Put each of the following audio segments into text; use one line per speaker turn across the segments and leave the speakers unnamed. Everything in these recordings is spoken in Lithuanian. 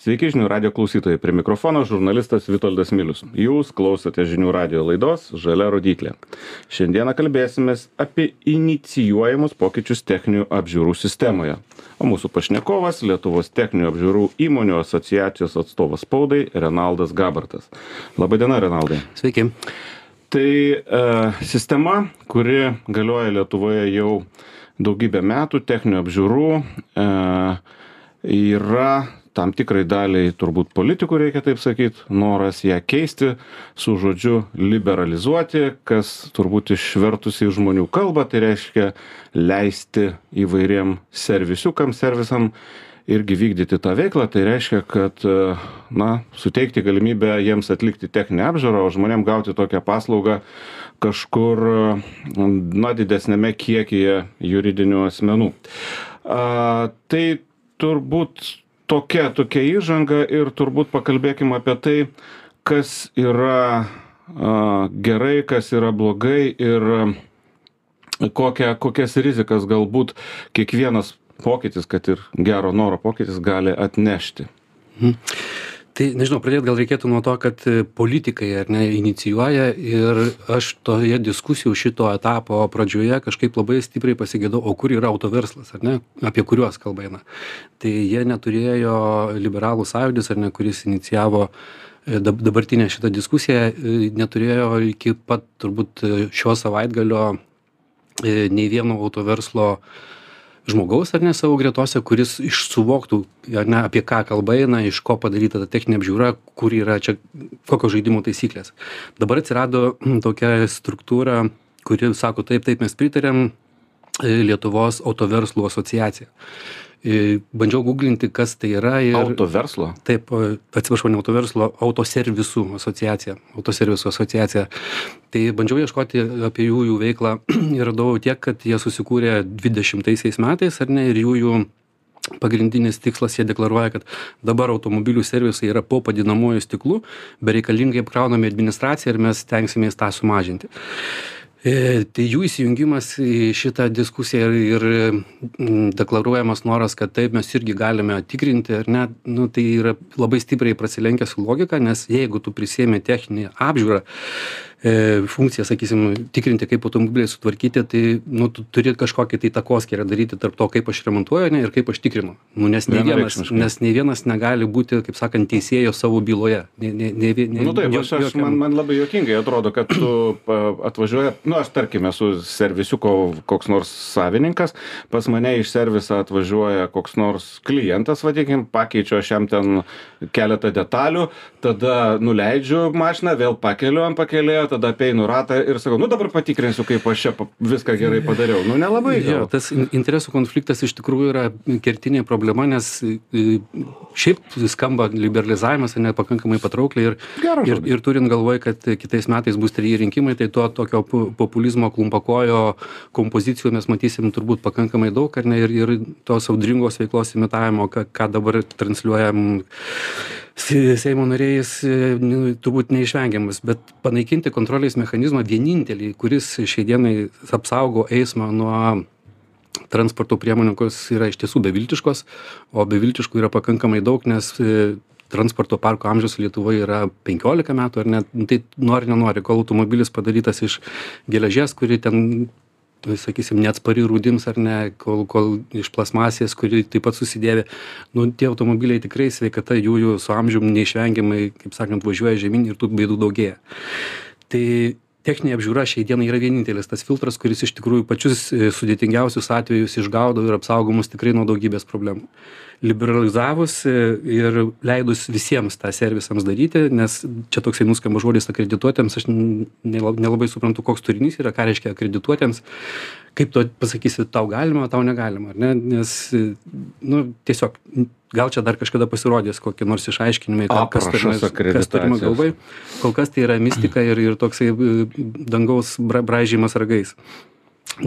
Sveiki žinių radio klausytojai, prie mikrofono žurnalistas Vitoldas Milius. Jūs klausote žinių radio laidos Žalia rodiklė. Šiandieną kalbėsime apie inicijuojamus pokyčius techninių apžiūrų sistemoje. O mūsų pašnekovas Lietuvos techninių apžiūrų įmonių asociacijos atstovas spaudai Renaldas Gabartas. Labadiena, Renaldai.
Sveiki.
Tai e, sistema, kuri galioja Lietuvoje jau daugybę metų, techninių apžiūrų, e, yra tam tikrai daliai turbūt politikų reikia taip sakyt noras ją keisti su žodžiu liberalizuoti kas turbūt išvertus į žmonių kalbą tai reiškia leisti įvairiem servisiukam servisam irgi vykdyti tą veiklą. Tai reiškia kad na suteikti galimybę jiems atlikti techninę apžiūrą o žmonėm gauti tokią paslaugą kažkur na didesniame kiekyje juridinių asmenų. A tai turbūt tokia tokia įžanga ir turbūt pakalbėkim apie tai kas yra gerai kas yra blogai ir kokią kokias rizikas galbūt kiekvienas pokytis kad ir gero noro pokytis gali atnešti.
Mhm tai nežinau pradėt gal reikėtų nuo to kad e, politikai ar ne inicijuoja ir aš toje diskusijų šito etapo pradžioje kažkaip labai stipriai pasigedau o kur yra autoverslas ar ne apie kuriuos kalba eina. Tai jie neturėjo liberalų sąjūdis ar ne kuris inicijavo e, dab dabartinę šitą diskusiją e, neturėjo iki pat turbūt šio savaitgalio nei vieno autoverslo žmogaus ar ne savo gretose kuris iš suvoktų ar ne apie ką kalba eina iš ko padaryta ta techninė apžiūra kur yra čia kokios žaidimo taisyklės. Dabar atsirado tokia struktūra kuri sako taip taip mes pritariam e, lietuvos autoverslų asociacija bandžiau guglinti kas tai yra ir
autoverslo
taip atsiprašau ne autoverslo autoservisų asociacija autoservisų asociacija. Tai bandžiau ieškoti apie jų jų veiklą ir radau tiek kad jie susikūrė dvidešimtaisiais metais ar ne ir jų jų pagrindinis tikslas jie deklaruoja kad dabar automobilių servisai yra po padidinamuoju stiklu bereikalingai apkraunami administracija ir mes stengsimės tą sumažinti tai jų įsijungimas į šitą diskusiją ir deklaruojamas noras, kad taip mes irgi galime tikrinti ar ne, nu, tai yra labai stipriai prasilenkia su logika, nes jeigu tu prisėmė techninį apžiūrą, e, funkciją, sakysim, tikrinti, kaip automobiliai sutvarkyti, tai nu, tu turi kažkokį tai takoskirą daryti tarp to, kaip aš remontuoju ne, ir kaip aš tikrinu. Nu, nes, nei vienas, nes nei vienas negali būti, kaip sakant, teisėjo savo byloje. Ne, ne, ne,
ne, nu taip, aš, aš, man, man labai jokingai atrodo, kad tu atvažiuoji, nu aš tarkim esu servisiuko koks nors savininkas, pas mane iš serviso atvažiuoja koks nors klientas, vadinkim, pakeičiu aš jam ten keletą detalių, tada nuleidžiu mašiną, vėl pakeliu ant pakelėjo, tada apeinu ratą ir sakau, nu dabar patikrinsiu, kaip aš čia viską gerai padariau. Nu nelabai.
Jo, tas interesų konfliktas iš tikrųjų yra kertinė problema, nes šiaip skamba liberalizavimas nepakankamai patraukliai ir, ir, ir turint galvoj, kad kitais metais bus treji rinkimai, tai to tokio populizmo klumpakojo kompozicijų mes matysim turbūt pakankamai daug, ar ne, ir, ir tos audringos veiklos imitavimo, ką, ką dabar transliuojam seimo nariais nu, turbūt neišvengiamas, bet panaikinti kontrolės mechanizmą vienintelį, kuris šiai dienai apsaugo eismą nuo transporto priemonių, kurios yra iš tiesų beviltiškos, o beviltiškų yra pakankamai daug, nes e, transporto parko amžius Lietuvoje yra 15 metų, ar net, nu, tai nori, nenori, kol automobilis padarytas iš geležies, kuri ten sakysim neatspari rūdims ar ne kol kol iš plastmasės kuri taip pat susidėvi nu tie automobiliai tikrai sveikata jų jų su amžium neišvengiamai kaip sakant važiuoja žemyn ir tų bėdų daugėja. Tai techninė apžiūra šiai dienai yra vienintelis tas filtras kuris iš tikrųjų pačius e, sudėtingiausius atvejus išgaudo ir apsaugo mus tikrai nuo daugybės problemų liberalizavus e, ir leidus visiems tą servisams daryti nes čia toksai nuskamba žodis akredituotiems aš nela nelabai suprantu koks turinys yra ką reiškia akredituotiems kaip tu pasakysi tau galima tau negalima ar ne nes nu tiesiog gal čia dar kažkada pasirodys kokie nors išaiškinimai kas turimas kas turima galvoj. Kol kas tai yra mistika ir ir toksai e, dangaus bra braižymas ragais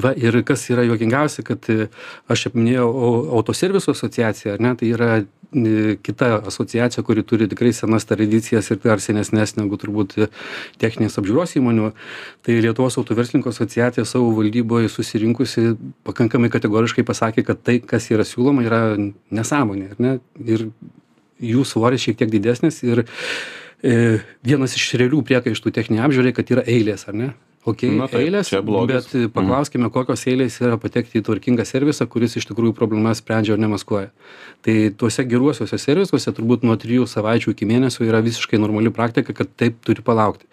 va ir kas yra juokingiausia kad e, aš čia minėjau autoservisų asociaciją ar ne? Tai yra e, kita asociacija kuri turi tikrai senas tradicijas ir dar senesnes negu turbūt techninės apžiūros įmonių. Tai lietuvos autoverslininkų asociacija savo valdyboj susirinkusi pakankamai kategoriškai pasakė kad tai kas yra siūloma yra nesąmonė ar ne? Ir jų svoris šiek tiek didesnis ir e, vienas iš realių priekaištų techninei apžiūrai, kad yra eilės, ar ne? Ok, Na, taip, eilės, bet mhm. paklauskime, kokios eilės yra patekti į tvarkingą servisą, kuris iš tikrųjų problemas sprendžia, o ne maskuoja. Tai tuose geruosiuose servisuose turbūt nuo trijų savaičių iki mėnesio yra visiškai normali praktika, kad taip turi palaukti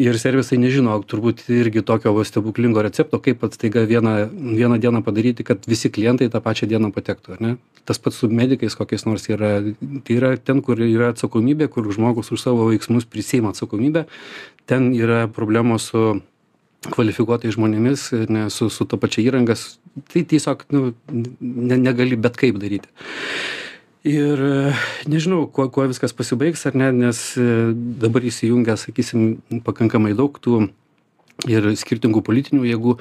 ir servisai nežino turbūt irgi tokio va stebuklingo recepto kaip vat staiga vieną vieną dieną padaryti kad visi klientai tą pačią dieną patektų ar ne? Tas pats su medikais kokiais nors yra. Tai yra ten kur yra atsakomybė kur žmogus už savo veiksmus prisiima atsakomybę. Ten yra problemos su kvalifikuotais žmonėmis ne su su ta pačia įranga. Tai tiesiog nu ne negali bet kaip daryti ir nežinau kuo kuo viskas pasibaigs ar ne nes e, dabar įsijungia sakysim pakankamai daug tų ir skirtingų politinių jėgų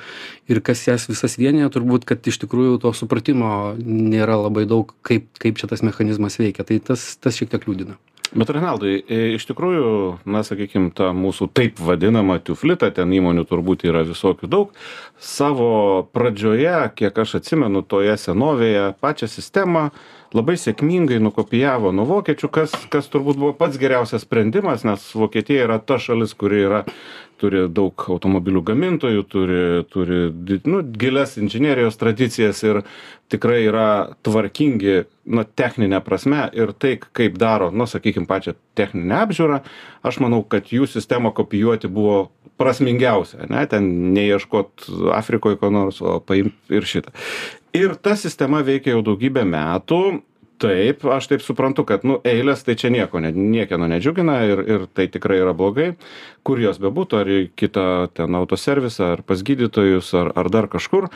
ir kas jas visas vienija turbūt kad iš tikrųjų to supratimo nėra labai daug kaip kaip čia tas mechanizmas veikia. Tai tas tas šiek tiek liūdina.
Bet renaldai e, iš tikrųjų na sakykim ta mūsų taip vadinama tiuflita ten įmonių turbūt yra visokių daug savo pradžioje kiek aš atsimenu toje senovėje pačią sistemą labai sėkmingai nukopijavo nuo vokiečių kas kas turbūt buvo pats geriausias sprendimas nes vokietija yra ta šalis kuri yra turi daug automobilių gamintojų turi turi nu gilias inžinerijos tradicijas ir tikrai yra tvarkingi na technine prasme ir tai kaip daro nu sakykim pačią techninę apžiūrą aš manau kad jų sistemą kopijuoti buvo prasmingiausia ane ten neieškot afrikoj ko nors o paimt ir šitą. Ir ta sistema veikia jau daugybę metų taip aš taip suprantu kad nu eilės tai čia nieko ne niekieno nedžiugina ir ir tai tikrai yra blogai. Kur jos bebūtų ar į kitą ten autoservisą ar pas gydytojus ar ar dar kažkur.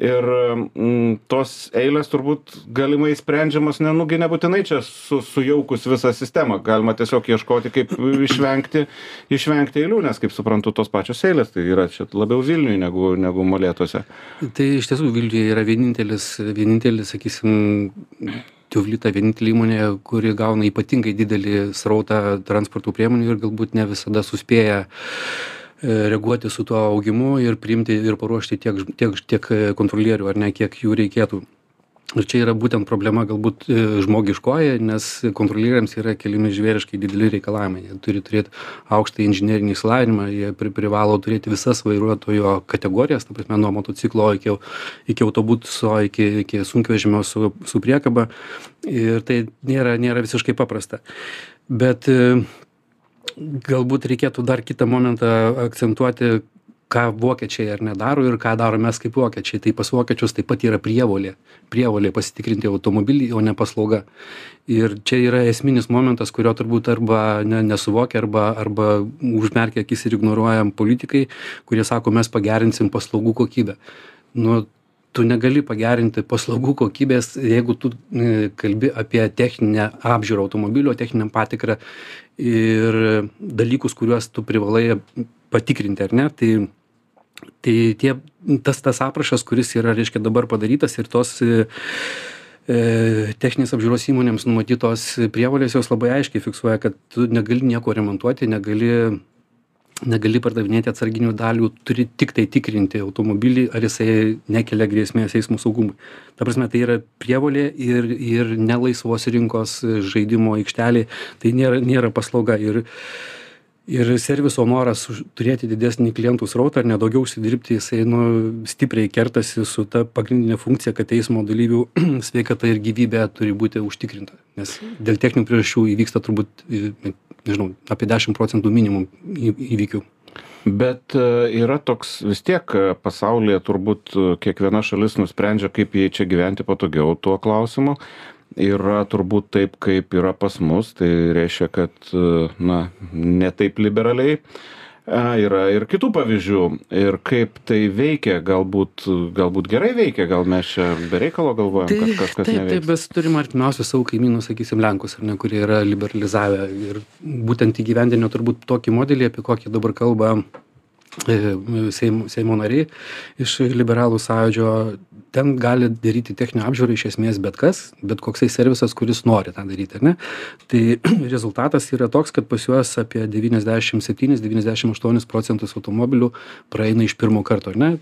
Ir mm, tos eilės turbūt galimai sprendžiamos ne nu gi nebūtinai čia su sujaukus visą sistemą. Galima tiesiog ieškoti kaip išvengti išvengti eilių nes kaip suprantu tos pačios eilės tai yra čia labiau vilniuj negu negu molėtuose.
Tai iš tiesų vilniuje yra vienintelis vienintelis sakysim tiuvlita vienintelė įmonė kuri gauna ypatingai didelį srautą transporto priemonių ir galbūt ne visada suspėja e, reaguoti su tuo augimu ir priimti ir paruošti tiek tiek tiek kontrolierių ar ne kiek jų reikėtų ir čia yra būtent problema galbūt e, žmogiškoji nes kontrolieriams yra keliami žvėriškai dideli reikalavimai. Jie turi turėt aukštąjį inžinerinį išsilavinimą jie pri privalo turėti visas vairuotojo kategorijas ta prasme nuo motociklo iki iki autobuso iki iki sunkvežimio su su priekaba. Ir tai nėra nėra visiškai paprasta. Bet e, galbūt reikėtų dar kitą momentą akcentuoti ką vokiečiai ar ne daro ir ką darom mes kaip vokiečiai. Tai pas vokiečius taip pat yra prievolė. Prievolė pasitikrinti automobilį o ne paslauga. Ir čia yra esminis momentas kurio turbūt arba ne nesuvokia arba arba užmerkia akis ir ignoruoja politikai kurie sako mes pagerinsim paslaugų kokybę. Nu tu negali pagerinti paslaugų kokybės jeigu tu e, kalbi apie techninę apžiūrą automobilio techninę patikrą ir dalykus kuriuos tu privalai patikrinti ar ne? Tai tai tie tas tas aprašas kuris yra reiškia dabar padarytas ir tos e, e, techninės apžiūros įmonėms numatytos prievolės jos labai aiškiai fiksuoja kad tu negali nieko remontuoti negali negali pardavinėti atsarginių dalių turi tiktai tikrinti automobilį ar jisai nekelia grėsmės eismo saugumui. Ta prasme tai yra prievolė ir ir ne laisvos rinkos žaidimo aikštelė tai nėra nėra paslauga. Ir ir serviso noras turėti didesnį klientų srautą ar ne daugiau užsidirbti jisai nu stipriai kertasi su ta pagrindine funkcija kad eismo dalyvių sveikata ir gyvybė turi būti užtikrinta. Nes dėl techninių priežasčių įvyksta turbūt nežinau apie dešim procentų minimum įvykių.
Bet e, yra toks vis tiek e, pasaulyje turbūt e, kiekviena šalis nusprendžia kaip jai čia gyventi patogiau tuo klausimu yra turbūt taip kaip yra pas mus. Tai reiškia kad na ne taip liberaliai a yra ir kitų pavyzdžių. Ir kaip tai veikia galbūt galbūt gerai veikia gal mes čia be reikalo galvojam kad kažkas
neveiks taip mes turim artimiausius savo kaimynus sakysim lenkus ar ne kurie yra liberalizavę ir būtent įgyvendinę turbūt tokį modelį apie kokį dabar kalba e, seimo seimo nariai iš liberalų sąjūdžio ten gali daryti techninę apžiūrą iš esmės bet kas bet koksai servisas kuris nori tą daryti ar ne? Tai rezultatas yra toks kad pas juos apie devyniasdešim septynis devyniasdešim aštuonis procentus automobilių praeina iš pirmo karto ar ne?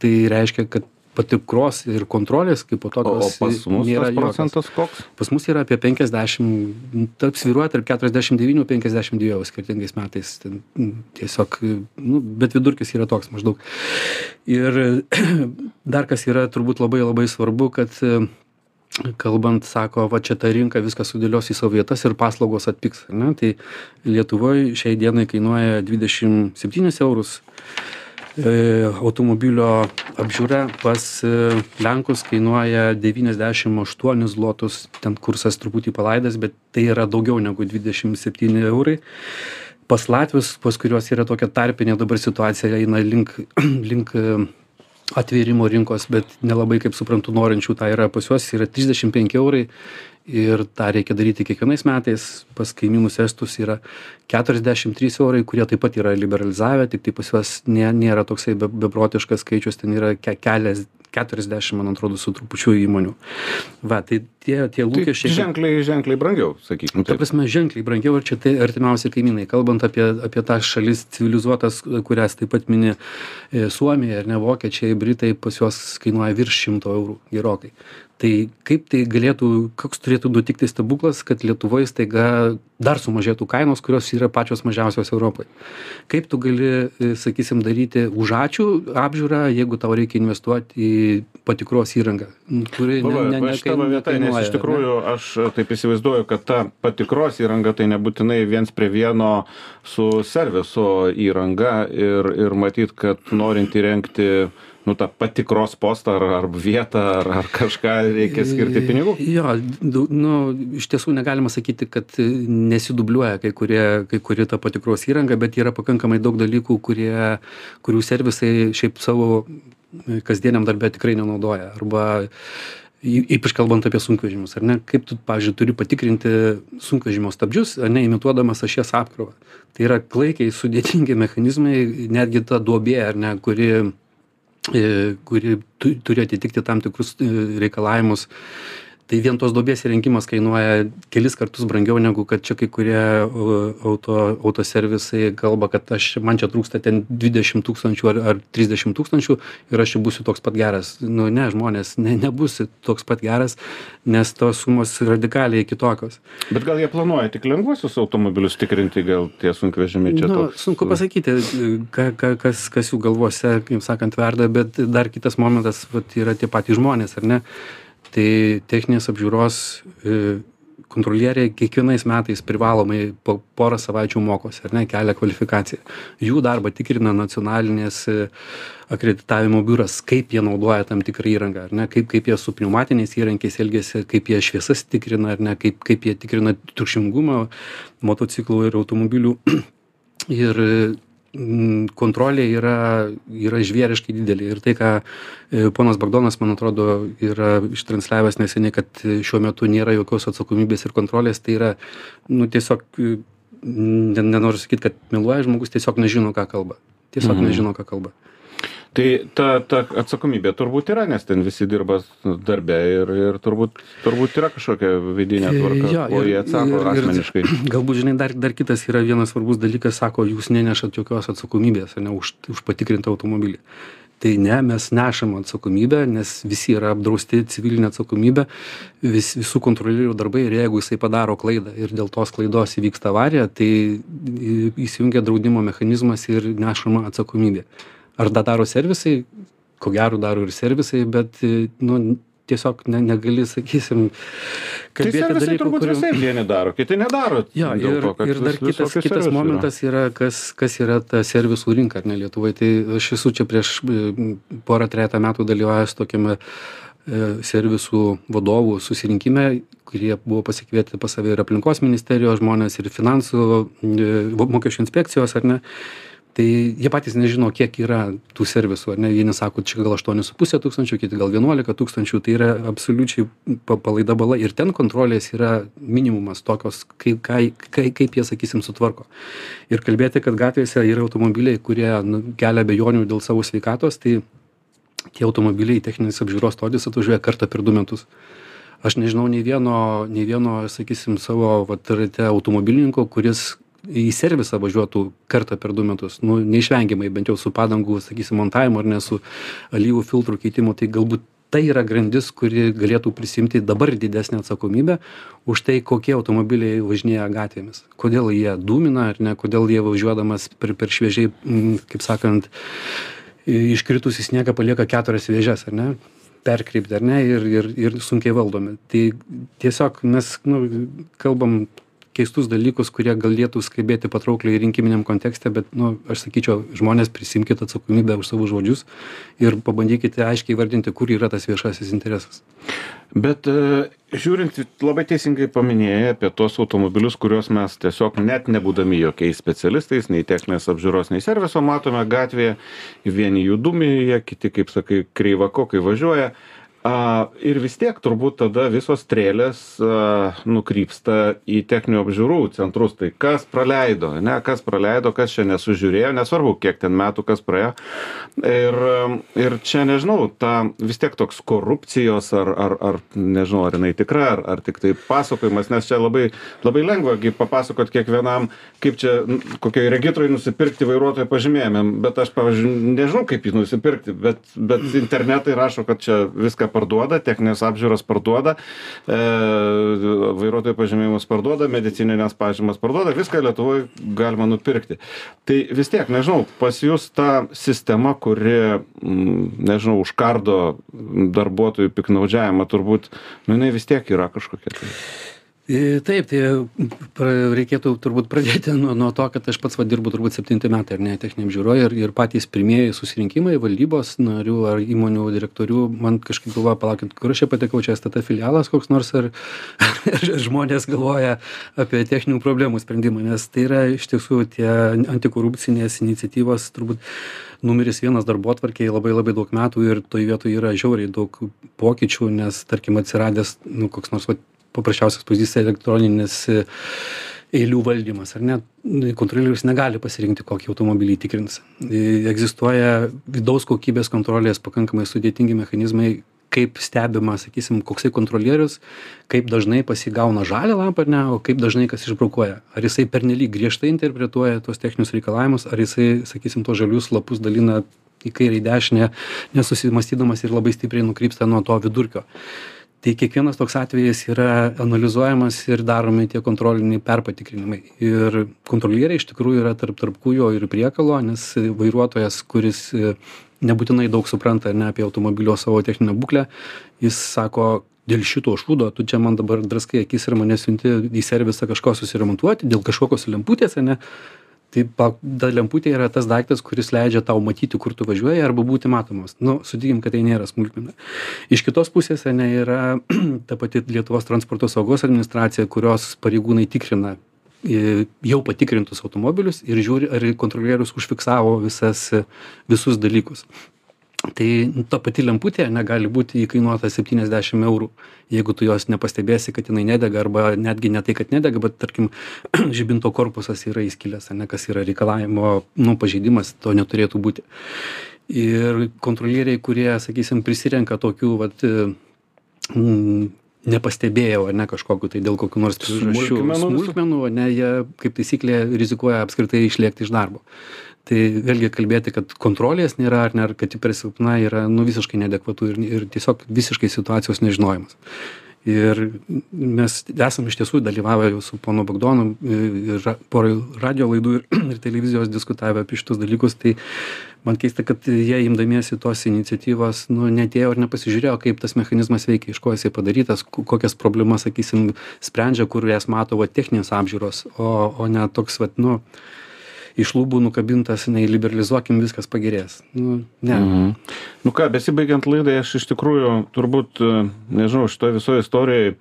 Tai reiškia kad patikros ir kontrolės kaipo
O, o
tokios
pas mus
nėra
procentas koks?
Pas mus yra apie 50, tarp sviruoja tarp 49 ir 52 eurų skirtingais metais. Ten, mm, tiesiog, nu, bet vidurkis yra toks maždaug. Ir dar kas yra turbūt labai labai svarbu, kad e, kalbant, sako, va čia ta rinka viską sudėlios į savo vietas ir paslaugos atpiks. Ne? Tai Lietuvoje šiai dienai kainuoja 27 eurus automobilio apžiūra pas e, Lenkus kainuoja 98 zlotus, ten kursas truputį palaidas, bet tai yra daugiau negu 27 eurai. Pas Latvius, pas kuriuos yra tokia tarpinė dabar situacija, eina link, link e, atvėrimo rinkos, bet nelabai, kaip suprantu, norinčių tą yra pas juos, yra 35 eurai ir tą reikia daryti kiekvienais metais. Pas kaimynus estus yra 43 eurai, kurie taip pat yra liberalizavę, tik tai pas juos nė, nėra toksai be, beprotiškas skaičius, ten yra ke, kelias 40, man atrodo, su trupučiu įmonių. Va, tai tie, tie
Tai
lūkesčiai.
ženkliai, ženkliai brangiau, sakykime.
Ta prasme, ženkliai brangiau ir čia tai artimiausi kaimynai. Kalbant apie, apie tas šalis civilizuotas, kurias taip pat mini e, Suomija ir ne Vokiečiai, Britai, pas juos kainuoja virš 100 eurų gerokai. Tai kaip tai galėtų, koks turėtų nutikti stebuklas, kad Lietuvoje staiga dar sumažėtų kainos, kurios yra pačios mažiausios Europoje. Kaip tu gali, e, sakysim, daryti už ačiū apžiūrą, jeigu tau reikia investuoti į patikros įrangą, kuri ne, ne,
aš tavo vieta, nes iš tikrųjų aš taip įsivaizduoju, kad ta patikros įranga tai nebūtinai viens prie vieno su serviso įranga ir, ir matyt, kad norint įrengti nu, tą patikros postą ar, ar vietą ar, ar kažką reikia skirti pinigų.
Jo, du- nu, iš tiesų negalima sakyti, kad nesidubliuoja kai, kurie, kai kuri ta patikros įranga, bet yra pakankamai daug dalykų, kurie, kurių servisai šiaip savo kasdieniam darbę tikrai nenaudoja. Arba ypač kalbant apie sunkvežimius, ar ne? Kaip tu, pavyzdžiui, turi patikrinti sunkvežimio stabdžius, ar ne, imituodamas ašies apkrovą. Tai yra klaikiai sudėtingi mechanizmai, netgi ta duobė, ar ne, kuri kuri tu- turi atitikti tam tikrus e, reikalavimus. Tai vien tos duobės įrengimas kainuoja kelis kartus brangiau negu kad čia kai kurie o, auto, autoservisai kalba, kad aš, man čia trūksta ten 20 tūkstančių ar, ar 30 tūkstančių ir aš čia būsiu toks pat geras. Nu ne, žmonės, ne, nebūsi toks pat geras, nes tos sumos radikaliai kitokios.
Bet gal jie planuoja tik lengvuosius automobilius tikrinti, gal tie sunkvežimiai čia
nu,
toks.
sunku pasakyti, ka, ka, kas, kas jų galvose, kaip sakant, verda, bet dar kitas momentas vat, yra tie patys žmonės, ar ne? Tai techninės apžiūros e, kontrolieriai kiekvienais metais privalomai po porą savaičių mokosi, ar ne, kelia kvalifikaciją. Jų darbą tikrina nacionalinės e, akreditavimo biuras, kaip jie naudoja tam tikrą įrangą, ar ne, kaip, kaip jie su pneumatiniais įrankiais elgesi, kaip jie šviesas tikrina, ar ne, kaip, kaip jie tikrina triukšmingumą motociklų ir automobilių. ir mm, kontrolė yra, yra žvėriškai didelė. Ir tai, ką e, ponas Bagdonas, man atrodo, yra ištransliavęs neseniai, kad šiuo metu nėra jokios atsakomybės ir kontrolės, tai yra, nu, tiesiog, e, ne- nenoriu sakyti, kad meluoja žmogus, tiesiog nežino, ką kalba. Tiesiog
Mhm.
nežino, ką kalba.
Tai ta, ta atsakomybė turbūt yra, nes ten visi dirba darbe ir, ir turbūt, turbūt yra kažkokia vidinė tvarka,
Jo,
o
ir-
jie atsako asmeniškai.
Galbūt, žinai, dar, dar kitas yra vienas svarbus dalykas, sako, jūs nenešat jokios atsakomybės, ar ne, už, už patikrintą automobilį. Tai ne, mes nešam atsakomybę, nes visi yra apdrausti civilinė atsakomybė, vis, visų kontrolierių darbai ir jeigu jisai padaro klaidą ir dėl tos klaidos įvyksta avarija, tai į- įsijungia draudimo mechanizmas ir nešama atsakomybė. Ar tą daro servisai? Ko gero daro ir servisai, bet e, nu, tiesiog ne, negali, sakysim,
Tai
kalbėti
servisai
dalykų,
turbūt
kurių-
visai vieni daro, kiti nedaro.
Jo, ir,
to,
ir dar
vis-
kitas, kitas
servisų yra.
momentas yra, kas, kas yra ta servisų rinka, ar ne Lietuvoje. Tai aš esu čia prieš e, porą, trejata metų dalyvavęs tokiame e, servisų vadovų susirinkime, kurie buvo pasikvieti pas save ir aplinkos ministerijos žmonės, ir finansų, mokesčių inspekcijos, ar ne. Tai jie patys nežino, kiek yra tų servisų, ar ne, vieni sako, čia gal 8,5 tūkstančių, kiti gal 11 tūkstančių, tai yra absoliučiai pa- palaida bala ir ten kontrolės yra minimumas tokios, kaip, kaip, kaip, kaip jie, sakysim, sutvarko. Ir kalbėti, kad gatvėse yra automobiliai, kurie nu, kelia bejonių dėl savo sveikatos, tai tie automobiliai į techninės apžiūros stodis atvažiuoja kartą per du metus. Aš nežinau nei vieno, nei vieno sakysim, savo vat, rate automobilininko, kuris į servisą važiuotų kartą per du metus. Nu neišvengiamai bent jau su padangų sakysim montavimu ar ne su alyvų filtrų keitimu tai galbūt tai yra grandis kuri galėtų prisiimti dabar didesnę atsakomybę už tai kokie automobiliai važinėja gatvėmis. Kodėl jie dūmina ar ne kodėl jie važiuodamas per per šviežiai m, kaip sakant iškritusį sniegą palieka keturias vėžes ar ne perkreipti ar ne ir ir ir sunkiai valdomi. Tai tiesiog mes nu kalbam keistus dalykus kurie galėtų skambėti patraukliai rinkiminiam kontekste bet nu aš sakyčiau žmonės prisiimkit atsakomybę už savo žodžius ir pabandykite aiškiai įvardinti kur yra tas viešasis interesas.
Bet e, žiūrint labai teisingai paminėjai apie tuos automobilius kuriuos mes tiesiog net nebūdami jokiais specialistais nei techninės apžiūros nei serviso matome gatvėje. Vieni jų dūmija kiti kaip sakai kreivakokai važiuoja a ir vis tiek turbūt tada visos strėlės a nukrypsta į techninių apžiūrų centrus. Tai kas praleido ane kas praleido kas čia nesužiūrėjo nesvarbu kiek ten metų kas praėjo. Ir ir čia nežinau ta vis tiek toks korupcijos ar ar ar nežinau ar jinai tikra ar ar tiktai pasakojimas nes čia labai labai lengva gi papasakot kiekvienam kaip čia kokioj regitroj nusipirkti vairuotojo pažymėjimą bet aš pavyzdžiui nežinau kaip jį nusipirkti bet bet internetai rašo kad čia viską parduoda techninės apžiūros parduoda e, vairuotojo pažymėjimus parduoda medicinines pažymas parduoda viską lietuvoj galima nupirkti. Tai vis tiek nežinau pas jus ta sistema kuri nežinau užkardo darbuotojų piktnaudžiavimą turbūt nu jinai vis tiek yra kažkokia tai
E, taip, tai pra, reikėtų turbūt pradėti nuo, nuo to, kad aš pats va, dirbu turbūt septinti metai ar ne techniniam žiūroje ir, ir patys pirmieji susirinkimai valdybos narių ar įmonių direktorių, man kažkaip galvoja, palaukit, kur aš čia patekau, čia STT filialas koks nors ar, ar žmonės galvoja apie techninių problemų sprendimą, nes tai yra iš tiesų tie antikorupcinės iniciatyvos turbūt numeris vienas darbo atvarkėje labai labai daug metų ir toj vietoj yra žiauriai daug pokyčių, nes tarkim atsiradęs nu, koks nors va, paprasčiausias pavyzdys elektroninis e, eilių valdymas, ar ne? Kontrolierius negali pasirinkti, kokį automobilį tikrins. E, egzistuoja vidaus kokybės kontrolės pakankamai sudėtingi mechanizmai, kaip stebima, sakysim, koksai kontrolierius, kaip dažnai pasigauna žalę lampą, ar ne, o kaip dažnai kas išbrokuoja. Ar jisai pernelyg griežtai interpretuoja tuos techninius reikalavimus, ar jisai, sakysim, tos žalius lapus dalina į kairę, į dešinę, nesusimastydamas ir labai stipriai nukrypsta nuo to vidurkio tai kiekvienas toks atvejis yra analizuojamas ir daromi tie kontroliniai perpatikrinimai. Ir kontrolieriai iš tikrųjų yra tarp tarp kūjo ir priekalo nes vairuotojas kuris nebūtinai daug supranta ar ne apie automobilio savo techninę būklę jis sako dėl šito šūdo tu čia man dabar draskai akis ir mane siunti į servisą kažko susiremontuoti dėl kažkokios lemputės ane tai pa ta lemputė yra tas daiktas kuris leidžia tau matyti kur tu važiuoji arba būti matomas. Nu sutikim kad tai nėra smulkmena. Iš kitos pusės ane yra ta pati lietuvos transporto saugos administracija kurios pareigūnai tikrina i jau patikrintus automobilius ir žiūri ar kontrolierius užfiksavo visas visus dalykus tai ta pati lemputė ane gali būti įkainuota septyniasdešim eurų jeigu tu jos nepastebėsi kad jinai nedega arba netgi ne tai kad nedega bet tarkim žibinto korpusas yra įskilęs ane kas yra reikalavimo nu pažeidimas to neturėtų būti. Ir kontrolieriai kurie sakysim prisirenka tokių vat mm, nepastebėjau ane kažkokių tai dėl kokių nors priežasčių smulkmenų ane jie kaip taisyklė rizikuoja apskritai išlėkti iš darbo tai vėlgi kalbėti kad kontrolės nėra ar ne ar kad ji per silpna yra nu visiškai neadekvatu ir ir tiesiog visiškai situacijos nežinojimas. Ir mes esam iš tiesų dalyvavę jau su ponu bagdonu ir poroj radijo laidų ir ir televizijos diskutavę apie šitus dalykus. Tai man keista kad jie imdamiesi tos iniciatyvos nu neatėjo ir nepasižiūrėjo kaip tas mechanizmas veikia iš ko jisai padarytas kokias problemas sakysim sprendžia kur jas mato va techninės apžiūros o o ne toks vat nu iš lubų nukabintas nei liberalizuokim viskas pagerės. Nu ne.
Mhm. nu ką besibaigiant laidai aš iš tikrųjų turbūt nežinau šitoj visoj istorijoj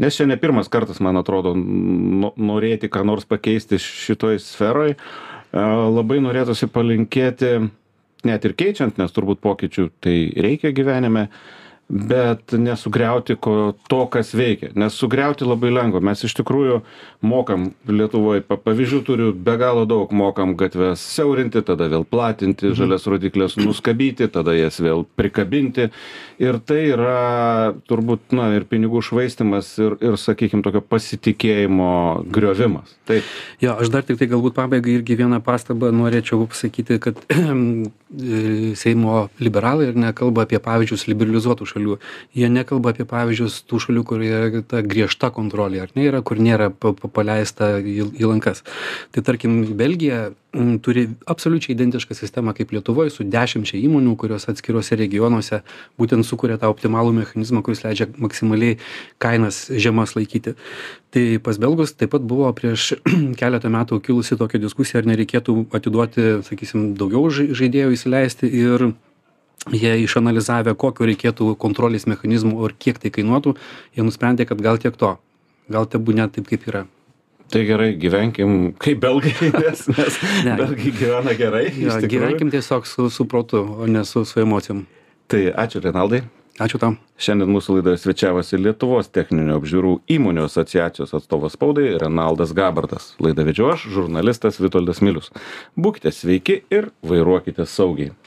nes čia ne pirmas kartas man atrodo no norėti ką nors pakeisti šitoj sferoj. Labai norėtųsi palinkėti net ir keičiant nes turbūt pokyčių tai reikia gyvenime bet nesugriauti ko to kas veikia. Nes sugriauti labai lengva. Mes iš tikrųjų mokam lietuvoj pa pavyzdžių turiu be galo daug mokam gatves siaurinti tada vėl platinti žalias rodykles nuskabyti tada jas vėl prikabinti. Ir tai yra turbūt na ir pinigų švaistymas ir ir sakykim tokio pasitikėjimo griovimas. Taip
jo aš dar tiktai galbūt pabaigai irgi vieną pastabą norėčiau pasakyti kad seimo liberalai ar ne kalba apie pavyzdžius liberalizuotų šalių. Jie nekalba apie pavyzdžius tų šalių kur yra ta griežta kontrolė ar ne yra kur nėra pa paleista į į lankas. Tai tarkim belgija turi absoliučiai identišką sistemą kaip lietuvoj su dešimčia įmonių kurios atskiruose regionuose būtent sukuria tą optimalų mechanizmą kuris leidžia maksimaliai kainas žemas laikyti. Tai pas belgus taip pat buvo prieš keletą metų kilusi tokia diskusija ar nereikėtų atiduoti sakysim daugiau žai žaidėjų įsileisti ir jie išanalizavę kokių reikėtų kontrolės mechanizmų ir kiek tai kainuotų jie nusprendė kad gal tiek to gal tebūnie taip kaip yra
tai gerai gyvenkim kaip belgai nes nes belgai gyvena gerai
jo gyvenkim tiesiog su su protu o ne su su emocijom.
Tai ačiū renaldai.
Ačiū tau.
Šiandien mūsų laidoje svečiavosi lietuvos techninių apžiūrų įmonių asociacijos atstovas spaudai renaldas gabartas. Laidą vedžiau aš žurnalistas vitoldas milius. Būkite sveiki ir vairuokite saugiai